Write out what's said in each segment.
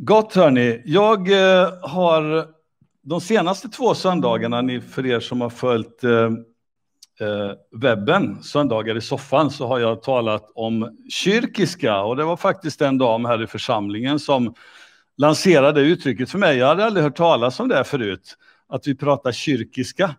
Gott hörni, jag eh, har de senaste två söndagarna, ni, för er som har följt eh, eh, webben, söndagar i soffan, så har jag talat om kyrkiska och det var faktiskt en dam här i församlingen som lanserade uttrycket för mig. Jag hade aldrig hört talas om det förut, att vi pratar kyrkiska.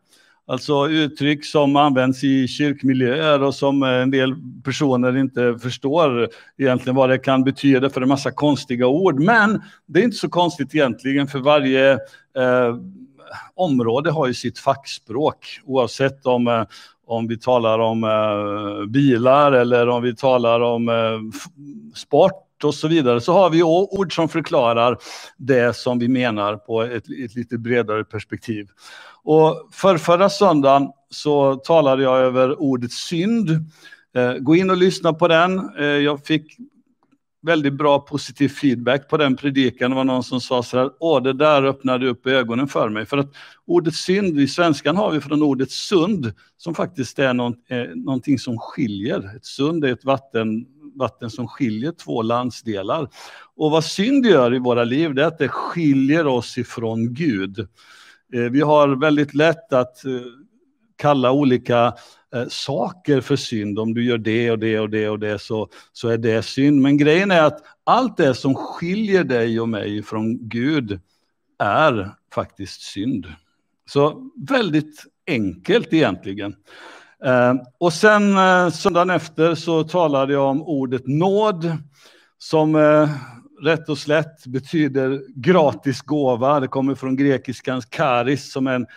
Alltså uttryck som används i kyrkmiljöer och som eh, en del personer inte förstår egentligen vad det kan betyda för en massa konstiga ord. Men det är inte så konstigt egentligen för varje eh, område har ju sitt fackspråk oavsett om, eh, om vi talar om eh, bilar eller om vi talar om eh, och så vidare, så har vi ord som förklarar det som vi menar på ett, ett lite bredare perspektiv. Och för förra söndagen så talade jag över ordet synd. Eh, gå in och lyssna på den. Eh, jag fick väldigt bra positiv feedback på den predikan. Det var någon som sa så här, åh det där öppnade upp ögonen för mig. För att ordet synd, i svenskan har vi från ordet sund, som faktiskt är någon, eh, någonting som skiljer. Ett sund är ett vatten, vatten som skiljer två landsdelar. Och vad synd gör i våra liv, det är att det skiljer oss ifrån Gud. Eh, vi har väldigt lätt att eh, kalla olika eh, saker för synd. Om du gör det och det och det och det så, så är det synd. Men grejen är att allt det som skiljer dig och mig från Gud är faktiskt synd. Så väldigt enkelt egentligen. Eh, och sen eh, söndagen efter så talade jag om ordet nåd som eh, rätt och slätt betyder gratis gåva. Det kommer från grekiskans karis som en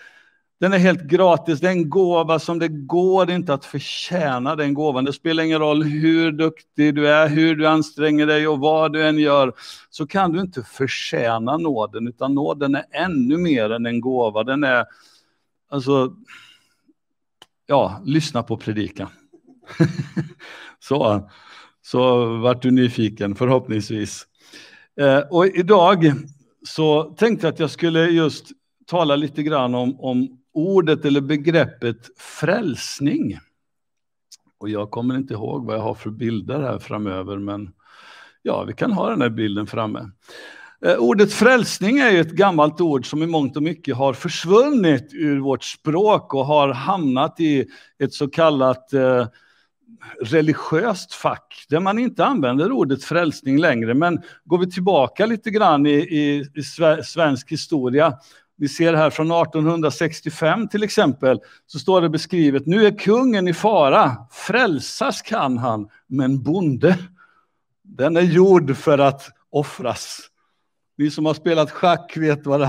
den är helt gratis, det är en gåva som det går inte att förtjäna den gåvan. Det spelar ingen roll hur duktig du är, hur du anstränger dig och vad du än gör, så kan du inte förtjäna nåden, utan nåden är ännu mer än en gåva. Den är, alltså, ja, lyssna på predikan. så, så vart du nyfiken förhoppningsvis. Eh, och idag så tänkte jag att jag skulle just tala lite grann om, om ordet eller begreppet frälsning. Och jag kommer inte ihåg vad jag har för bilder här framöver, men ja, vi kan ha den här bilden framme. Eh, ordet frälsning är ett gammalt ord som i mångt och mycket har försvunnit ur vårt språk och har hamnat i ett så kallat eh, religiöst fack där man inte använder ordet frälsning längre. Men går vi tillbaka lite grann i, i, i svensk historia vi ser här från 1865 till exempel, så står det beskrivet, nu är kungen i fara, frälsas kan han, men bonde, den är gjord för att offras. Ni som har spelat schack vet vad det,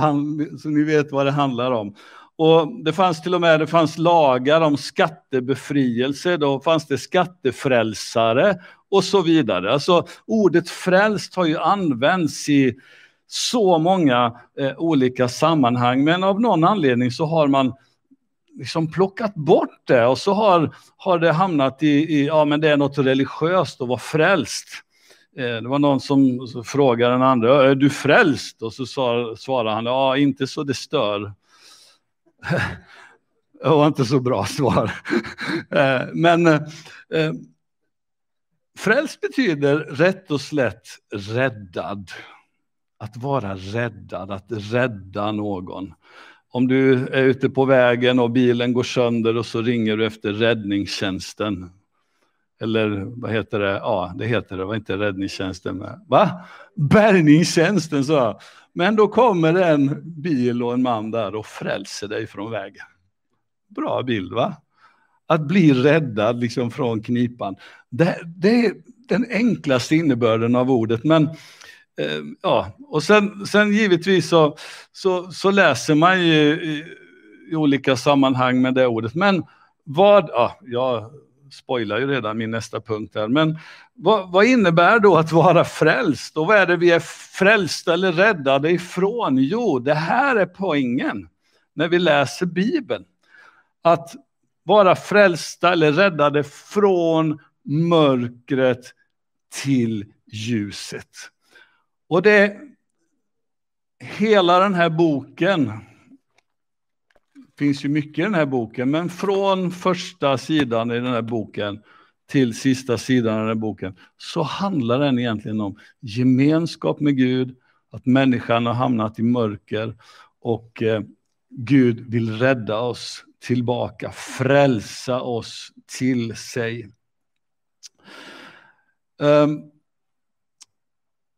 så ni vet vad det handlar om. Och det fanns till och med det fanns lagar om skattebefrielse, då fanns det skattefrälsare och så vidare. Alltså ordet frälst har ju använts i så många eh, olika sammanhang, men av någon anledning så har man liksom plockat bort det och så har, har det hamnat i, i, ja men det är något religiöst att vara frälst. Eh, det var någon som frågade den andra, är du frälst? Och så svarade han, ja inte så det stör. Det var inte så bra svar. Eh, men eh, frälst betyder rätt och slätt räddad. Att vara räddad, att rädda någon. Om du är ute på vägen och bilen går sönder och så ringer du efter räddningstjänsten. Eller vad heter det? Ja, det heter det, var inte räddningstjänsten med. Va? Bärgningstjänsten sa jag. Men då kommer en bil och en man där och frälser dig från vägen. Bra bild va? Att bli räddad liksom från knipan. Det, det är den enklaste innebörden av ordet. Men eh, ja, och sen, sen givetvis så, så, så läser man ju i, i, olika sammanhang med det ordet. Men vad, ja, jag spoilar ju redan min nästa punkt här, men vad, vad, innebär då att vara frälst? Och vad är det vi är frälsta eller räddade ifrån? Jo, det här är poängen när vi läser Bibeln. Att vara frälsta eller räddade från mörkret till ljuset. Och det hela den här boken finns ju mycket i den här boken, men från första sidan i den här boken till sista sidan i den här boken så handlar den egentligen om gemenskap med Gud, att människan har hamnat i mörker och eh, Gud vill rädda oss tillbaka, frälsa oss till sig. Um,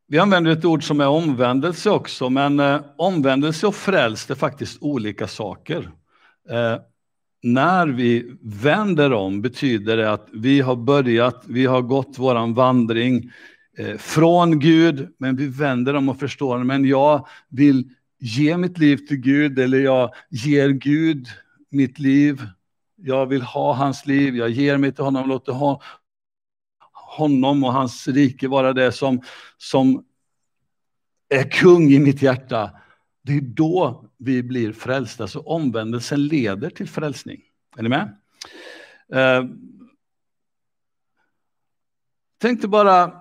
vi använder ett ord som är omvändelse också, men eh, omvändelse och frälst är faktiskt olika saker. Eh, när vi vänder om betyder det att vi har börjat, vi har gått våran vandring eh, från Gud, men vi vänder om och förstår, men jag vill ge mitt liv till Gud, eller jag ger Gud mitt liv. Jag vill ha hans liv, jag ger mig till honom, låter honom och hans rike vara det som, som är kung i mitt hjärta. Det är då vi blir frälsta. Så omvändelsen leder till frälsning. Är ni med? Eh, tänkte bara,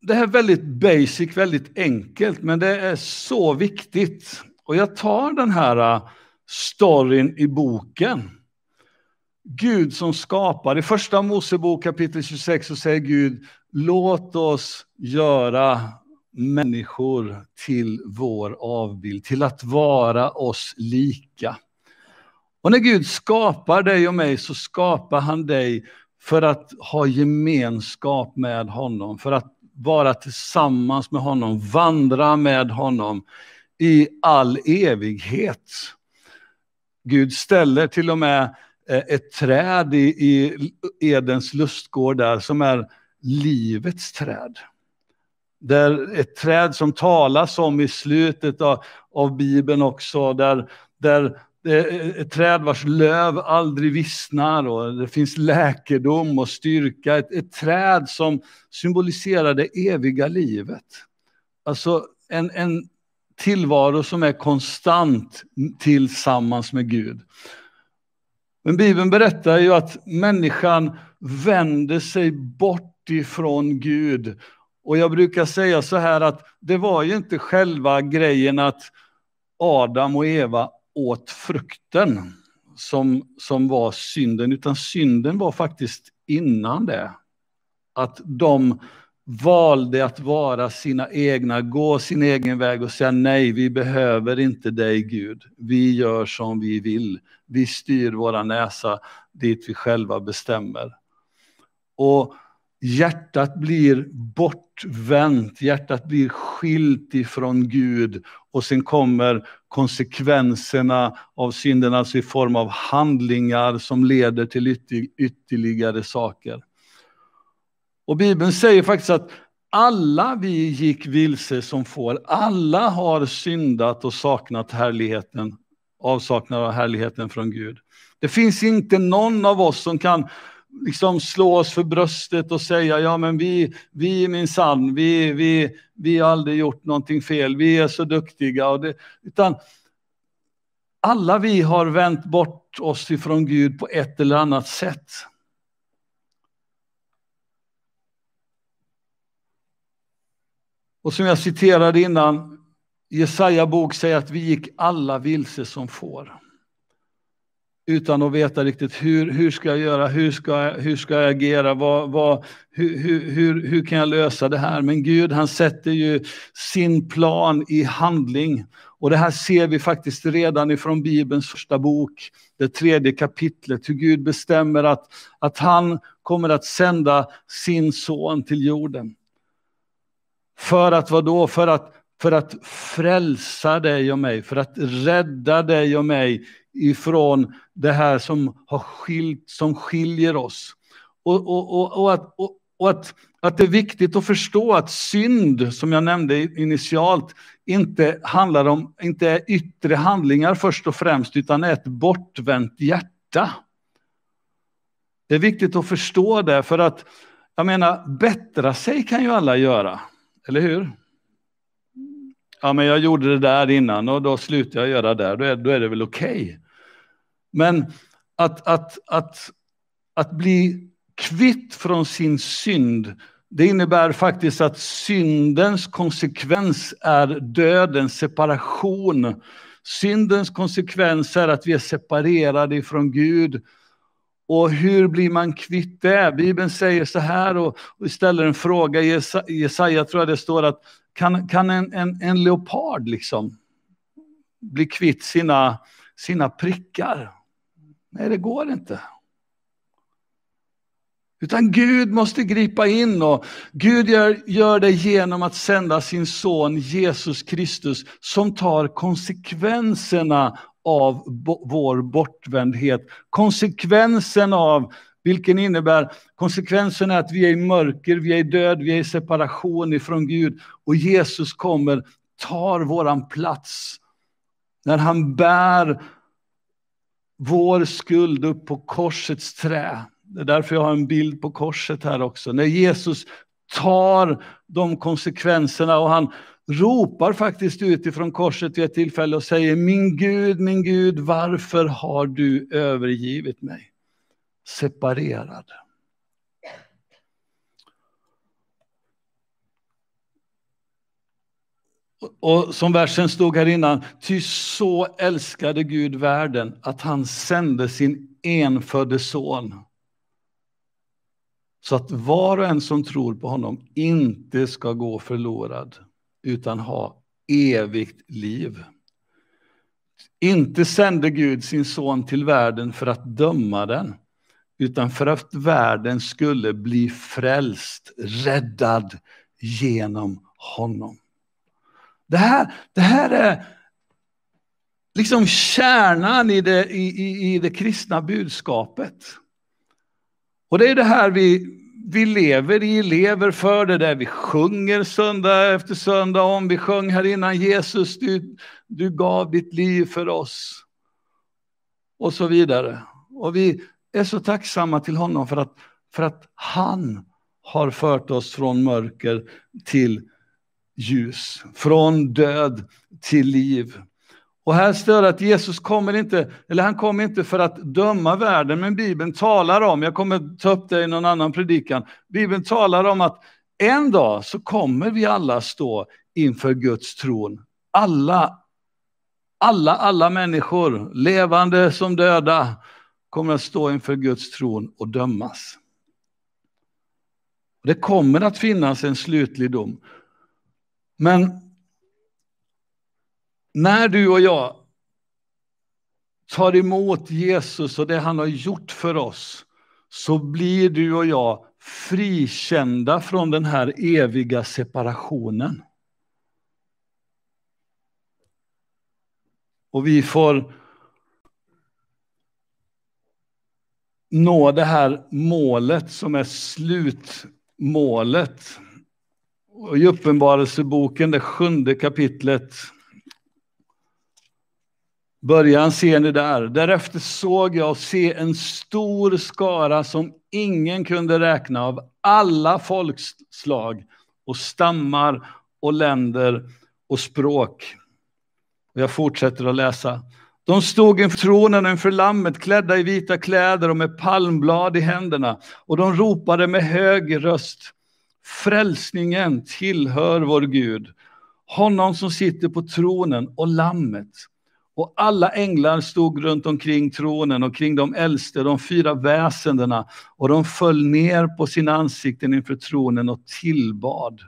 det här är väldigt basic, väldigt enkelt, men det är så viktigt. Och jag tar den här uh, storyn i boken. Gud som skapar. I första Mosebok kapitel 26 så säger Gud, låt oss göra människor till vår avbild, till att vara oss lika. Och när Gud skapar dig och mig så skapar han dig för att ha gemenskap med honom, för att vara tillsammans med honom, vandra med honom i all evighet. Gud ställer till och med eh, ett träd i, i Edens lustgård där som är livets träd. Där ett träd som talas om i slutet av, av Bibeln också, där, där det är ett träd vars löv aldrig vissnar och det finns läkedom och styrka. Ett, ett träd som symboliserar det eviga livet. Alltså en, en tillvaro som är konstant tillsammans med Gud. Men Bibeln berättar ju att människan vänder sig bort ifrån Gud och jag brukar säga så här att det var ju inte själva grejen att Adam och Eva åt frukten som, som var synden, utan synden var faktiskt innan det. Att de valde att vara sina egna, gå sin egen väg och säga nej, vi behöver inte dig Gud. Vi gör som vi vill. Vi styr våra näsa dit vi själva bestämmer. Och hjärtat blir bortvänt, hjärtat blir skilt ifrån Gud och sen kommer konsekvenserna av synden, alltså i form av handlingar som leder till ytterligare saker. Och Bibeln säger faktiskt att alla vi gick vilse som får, alla har syndat och saknat härligheten, avsaknad av härligheten från Gud. Det finns inte någon av oss som kan liksom slå oss för bröstet och säga ja men vi, vi minsann, vi, vi, vi har aldrig gjort någonting fel, vi är så duktiga. Och det, utan alla vi har vänt bort oss ifrån Gud på ett eller annat sätt. Och som jag citerade innan, Jesaja bok säger att vi gick alla vilse som får utan att veta riktigt hur, hur ska jag göra, hur ska jag, hur ska jag agera, vad, vad, hur, hur, hur kan jag lösa det här? Men Gud han sätter ju sin plan i handling. Och det här ser vi faktiskt redan ifrån Bibelns första bok, det tredje kapitlet, hur Gud bestämmer att, att han kommer att sända sin son till jorden. För att vad då? För att, för att frälsa dig och mig, för att rädda dig och mig ifrån det här som, har skilt, som skiljer oss. Och, och, och, och, att, och, och att, att det är viktigt att förstå att synd, som jag nämnde initialt, inte handlar om, inte är yttre handlingar först och främst, utan är ett bortvänt hjärta. Det är viktigt att förstå det, för att jag menar, bättra sig kan ju alla göra, eller hur? Ja, men jag gjorde det där innan och då slutar jag göra det, då är, då är det väl okej. Okay. Men att, att, att, att bli kvitt från sin synd, det innebär faktiskt att syndens konsekvens är döden, separation. Syndens konsekvens är att vi är separerade ifrån Gud. Och hur blir man kvitt det? Bibeln säger så här och, och ställer en fråga i Jesaja, tror jag det står att kan, kan en, en, en leopard liksom bli kvitt sina, sina prickar? Nej, det går inte. Utan Gud måste gripa in och Gud gör, gör det genom att sända sin son Jesus Kristus som tar konsekvenserna av vår bortvändhet. Konsekvensen av vilken innebär, konsekvensen är att vi är i mörker, vi är i död, vi är i separation ifrån Gud. Och Jesus kommer, tar våran plats. När han bär vår skuld upp på korsets trä. Det är därför jag har en bild på korset här också. När Jesus tar de konsekvenserna och han ropar faktiskt utifrån korset vid ett tillfälle och säger Min Gud, min Gud, varför har du övergivit mig? Separerad. Och som versen stod här innan, ty så älskade Gud världen att han sände sin enfödde son. Så att var och en som tror på honom inte ska gå förlorad utan ha evigt liv. Inte sände Gud sin son till världen för att döma den, utan för att världen skulle bli frälst, räddad genom honom. Det här, det här är liksom kärnan i det, i, i, i det kristna budskapet. Och det är det här vi, vi lever i, lever för det där vi sjunger söndag efter söndag om. Vi sjöng här innan Jesus, du, du gav ditt liv för oss. Och så vidare. Och vi är så tacksamma till honom för att, för att han har fört oss från mörker till ljus, från död till liv. Och här står det att Jesus kommer inte, eller han kommer inte för att döma världen, men Bibeln talar om, jag kommer ta upp det i någon annan predikan, Bibeln talar om att en dag så kommer vi alla stå inför Guds tron. Alla, alla, alla människor, levande som döda, kommer att stå inför Guds tron och dömas. Det kommer att finnas en slutlig dom. Men när du och jag tar emot Jesus och det han har gjort för oss så blir du och jag frikända från den här eviga separationen. Och vi får nå det här målet som är slutmålet. Och I Uppenbarelseboken, det sjunde kapitlet, Början ser ni där. Därefter såg jag se en stor skara som ingen kunde räkna av alla folkslag och stammar och länder och språk. Jag fortsätter att läsa. De stod inför tronen inför lammet klädda i vita kläder och med palmblad i händerna och de ropade med hög röst. Frälsningen tillhör vår Gud, honom som sitter på tronen och lammet. Och alla änglar stod runt omkring tronen och kring de äldste, de fyra väsendena, och de föll ner på sina ansikten inför tronen och tillbad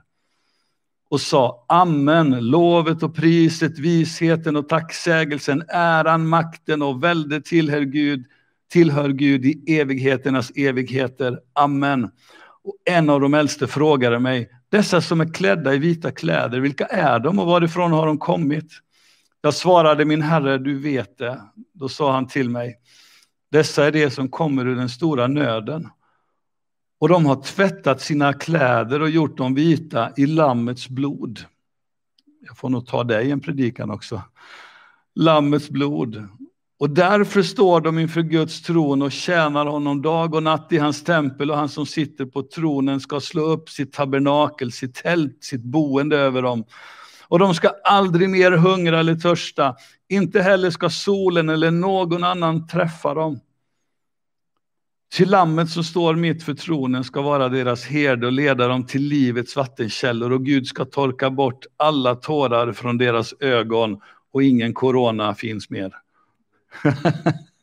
och sa Amen, lovet och priset, visheten och tacksägelsen, äran, makten och välde tillhör Gud, tillhör Gud i evigheternas evigheter. Amen. Och en av de äldste frågade mig, dessa som är klädda i vita kläder, vilka är de och varifrån har de kommit? Jag svarade min herre, du vet det. Då sa han till mig, dessa är de som kommer ur den stora nöden. Och de har tvättat sina kläder och gjort dem vita i Lammets blod. Jag får nog ta dig i en predikan också. Lammets blod. Och därför står de inför Guds tron och tjänar honom dag och natt i hans tempel och han som sitter på tronen ska slå upp sitt tabernakel, sitt tält, sitt boende över dem och de ska aldrig mer hungra eller törsta. Inte heller ska solen eller någon annan träffa dem. Till lammet som står mitt för tronen ska vara deras herde och leda dem till livets vattenkällor och Gud ska torka bort alla tårar från deras ögon och ingen corona finns mer.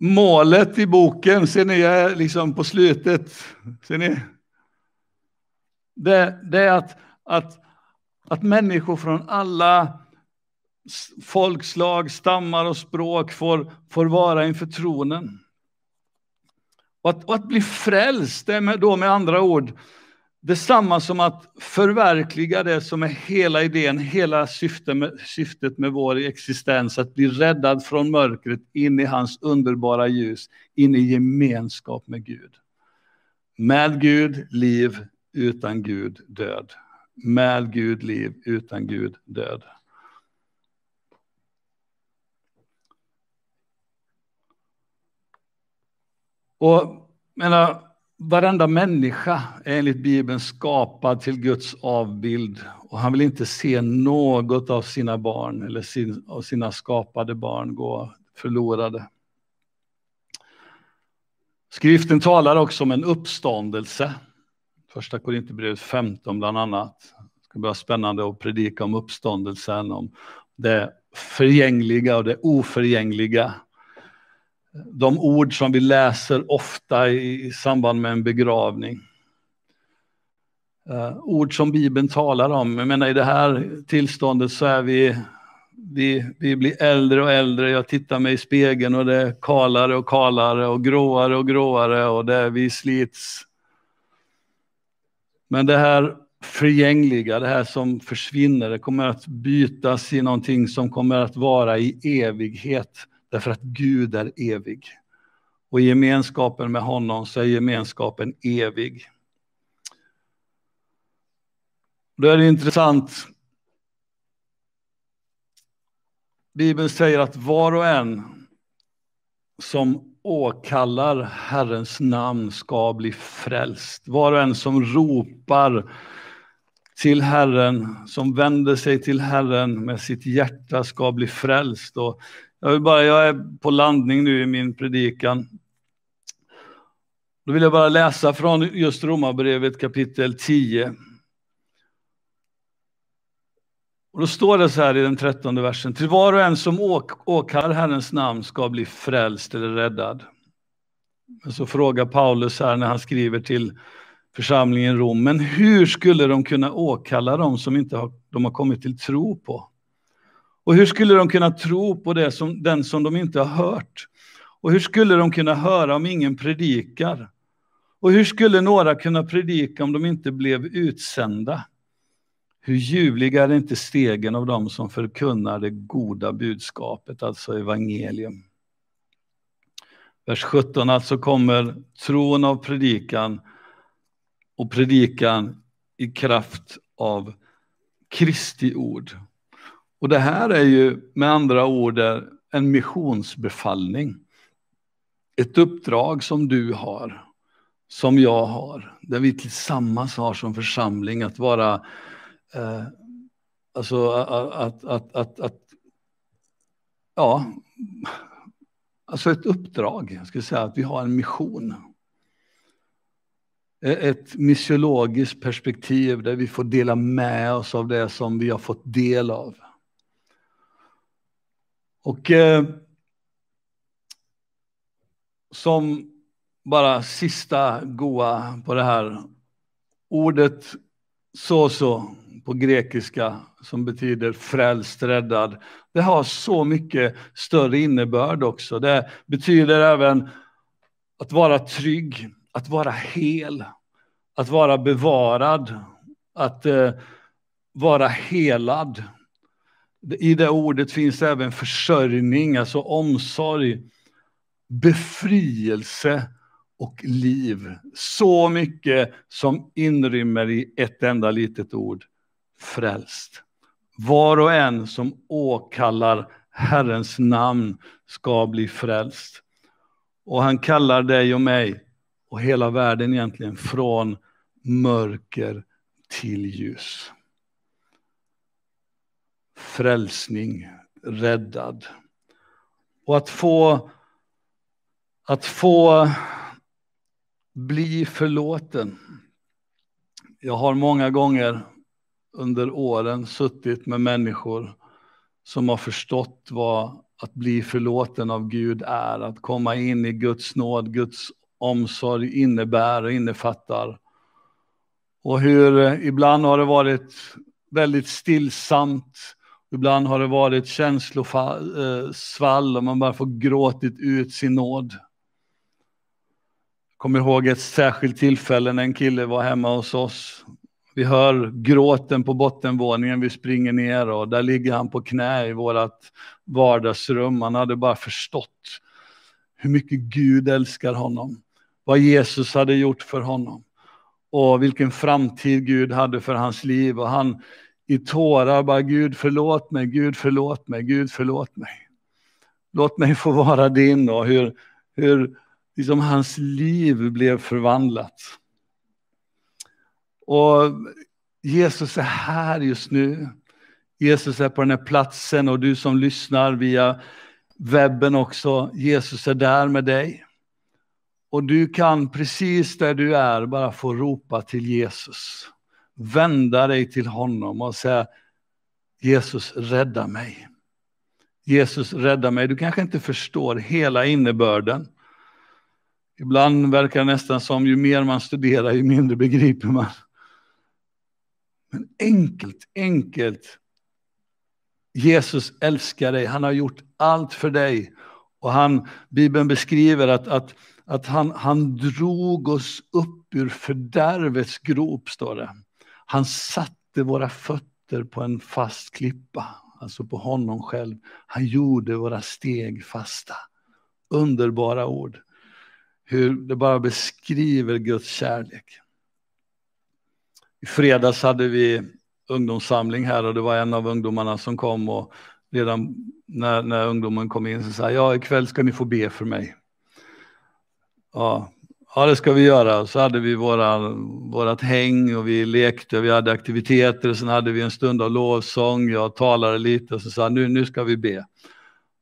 målet i boken, ser ni, är liksom på slutet, ser ni? Det, det är att, att, att människor från alla folkslag, stammar och språk får, får vara inför tronen. Och att, och att bli frälst, det är då med andra ord detsamma som att förverkliga det som är hela idén, hela syftet med, syftet med vår existens, att bli räddad från mörkret in i hans underbara ljus, in i gemenskap med Gud. Med Gud, liv, utan Gud, död. Med Gud, liv, utan Gud, död. Och menar, varenda människa är enligt Bibeln skapad till Guds avbild och han vill inte se något av sina barn eller sin, av sina skapade barn gå förlorade. Skriften talar också om en uppståndelse. Första Korinthierbrevet 15 bland annat. Det ska bli spännande att predika om uppståndelsen, om det förgängliga och det oförgängliga de ord som vi läser ofta i, samband med en begravning. Uh, ord som Bibeln talar om. Jag menar i det här tillståndet så är vi, vi, vi blir äldre och äldre. Jag tittar mig i spegeln och det är kalare och kalare och gråare och gråare och det vi slits. Men det här förgängliga, det här som försvinner, det kommer att bytas i någonting som kommer att vara i evighet. Därför att Gud är evig. Och i gemenskapen med honom så är gemenskapen evig. Då är det intressant. Bibeln säger att var och en som åkallar Herrens namn ska bli frälst. Var och en som ropar till Herren, som vänder sig till Herren med sitt hjärta ska bli frälst. Och jag, vill bara, jag är på landning nu i min predikan. Då vill jag bara läsa från just Romarbrevet kapitel 10. Och då står det så här i den trettonde versen. Till var och en som åk, åkar Herrens namn ska bli frälst eller räddad. Men så frågar Paulus här när han skriver till församlingen i Rom. Men hur skulle de kunna åkalla dem som inte har, de har kommit till tro på? Och hur skulle de kunna tro på det som, den som de inte har hört? Och hur skulle de kunna höra om ingen predikar? Och hur skulle några kunna predika om de inte blev utsända? Hur ljuvliga är inte stegen av dem som förkunnar det goda budskapet, alltså evangelium. Vers 17, alltså kommer tron av predikan och predikan i kraft av Kristi ord. Och det här är ju med andra ord en missionsbefallning. Ett uppdrag som du har, som jag har, där vi tillsammans har som församling att vara, eh, alltså att, att, att, att, ja, alltså ett uppdrag, jag skulle säga att vi har en mission. Eh, ett missiologiskt perspektiv där vi får dela med oss av det som vi har fått del av. Och eh, som bara sista goa på det här ordet så så på grekiska som betyder frälst, räddad. Det har så mycket större innebörd också. Det betyder även att vara trygg, att vara hel, att vara bevarad, att eh, vara helad. I det ordet finns även försörjning, alltså omsorg, befrielse och liv. Så mycket som inrymmer i ett enda litet ord, frälst. Var och en som åkallar Herrens namn ska bli frälst. Och han kallar dig och mig och hela världen egentligen från mörker till ljus frälsning, räddad. Och att få, att få bli förlåten. Jag har många gånger under åren suttit med människor som har förstått vad att bli förlåten av Gud är, att komma in i Guds nåd, Guds omsorg innebär och innefattar. Och hur eh, ibland har det varit väldigt stillsamt, ibland har det varit känslosvall eh, och man bara får gråtit ut sin nåd. Jag kommer ihåg ett särskilt tillfälle när en kille var hemma hos oss. Vi hör gråten på bottenvåningen, vi springer ner och där ligger han på knä i vårt vardagsrum. Han hade bara förstått hur mycket Gud älskar honom, vad Jesus hade gjort för honom och vilken framtid Gud hade för hans liv. Och han i tårar bara, Gud förlåt mig, Gud förlåt mig, Gud förlåt mig. Låt mig få vara din och hur, hur liksom hans liv blev förvandlat. Och Jesus är här just nu. Jesus är på den här platsen och du som lyssnar via webben också, Jesus är där med dig. Och du kan precis där du är bara få ropa till Jesus. Vända dig till honom och säga Jesus rädda mig. Jesus rädda mig. Du kanske inte förstår hela innebörden. Ibland verkar det nästan som ju mer man studerar ju mindre begriper man. Men enkelt, enkelt. Jesus älskar dig, han har gjort allt för dig. Och han, Bibeln beskriver att, att, att han, han drog oss upp ur fördärvets grop, står det. Han satte våra fötter på en fast klippa, alltså på honom själv. Han gjorde våra steg fasta. Underbara ord. Hur det bara beskriver Guds kärlek. I fredags hade vi ungdomssamling här och det var en av ungdomarna som kom och redan när, när ungdomen kom in så sa ja ikväll ska ni få be för mig. Ja, ja det ska vi göra. Så hade vi våra, vårat häng och vi lekte, vi hade aktiviteter och sen hade vi en stund av lovsång. Jag talade lite och så sa nu, nu ska vi be.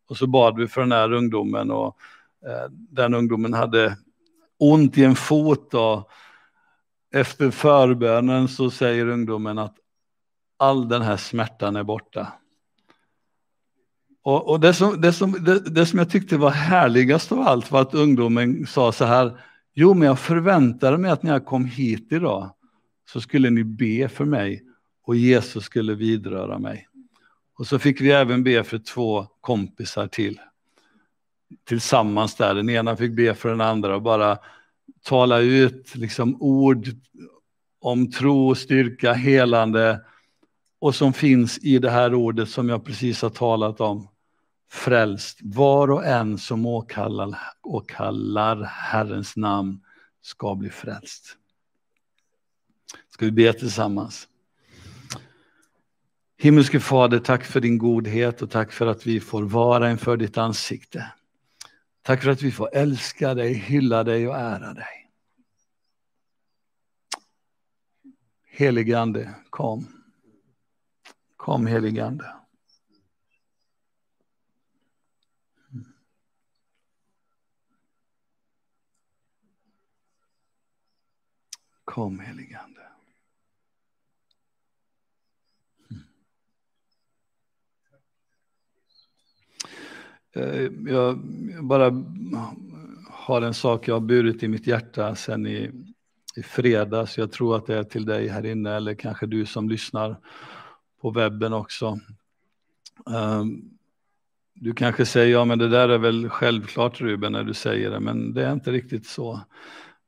Och så bad vi för den här ungdomen och eh, den ungdomen hade ont i en fot och efter förbönen så säger ungdomen att all den här smärtan är borta. Och, och det, som, det, som, det, det, som jag tyckte var härligast av allt var att ungdomen sa så här, jo men jag förväntade mig att när jag kom hit idag så skulle ni be för mig och Jesus skulle vidröra mig. Och så fick vi även be för två kompisar till. Tillsammans där, den ena fick be för den andra och bara tala ut liksom ord om tro, styrka, helande och som finns i det här ordet som jag precis har talat om. Frälst, var och en som åkallar, åkallar Herrens namn ska bli frälst. Ska vi be tillsammans? Himmelske Fader, tack för din godhet och tack för att vi får vara inför ditt ansikte. Tack för att vi får älska dig, hylla dig och ära dig. Heligande, kom. Kom heligande. Kom heligande. Eh, jag bara har en sak jag har burit i mitt hjärta sen i, i fredags. Jag tror att det är till dig här inne eller kanske du som lyssnar på webben också. Eh, du kanske säger, ja men det där är väl självklart Ruben när du säger det, men det är inte riktigt så.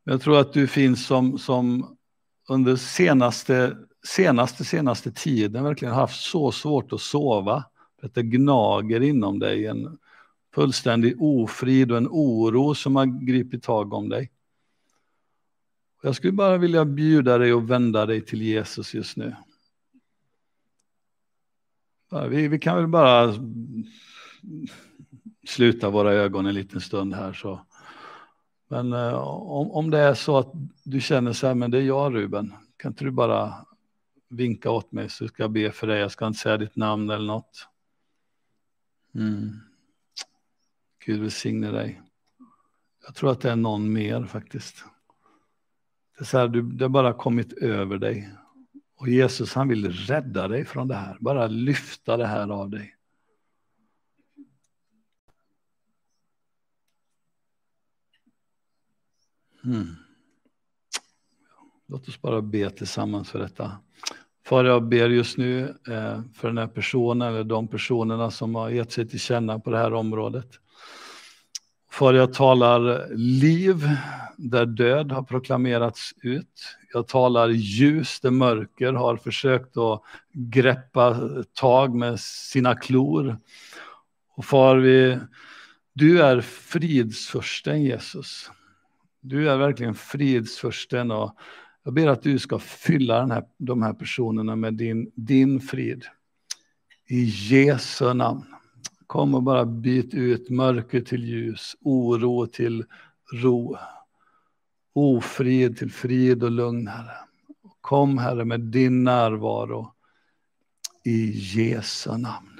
Jag tror att du finns som, som under senaste, senaste, senaste tiden verkligen haft så svårt att sova. För att det gnager inom dig en fullständig ofrid och en oro som har gripit tag om dig. Jag skulle bara vilja bjuda dig och vända dig till Jesus just nu. Vi, vi kan väl bara sluta våra ögon en liten stund här så. Men eh, om, om det är så att du känner så här, men det är jag Ruben, kan inte du bara vinka åt mig så ska jag be för dig, jag ska inte säga ditt namn eller något. Mm. Gud välsigne dig. Jag tror att det är någon mer faktiskt. Det är så här, du, det har bara kommit över dig. Och Jesus han vill rädda dig från det här, bara lyfta det här av dig. Mm. Låt oss bara be tillsammans för detta. Far, jag ber just nu eh, för den här personen eller de personerna som har gett sig till känna på det här området. Far, jag talar liv där död har proklamerats ut. Jag talar ljus där mörker har försökt att greppa tag med sina klor. Och far, vi, du är fridsförsten Jesus. Du är verkligen fridsförsten och jag ber att du ska fylla den här, de här personerna med din, din frid. I Jesu namn. Kom och bara byt ut mörker till ljus, oro till ro, ofrid till frid och lugn, Herre. Kom, Herre, med din närvaro i Jesu namn.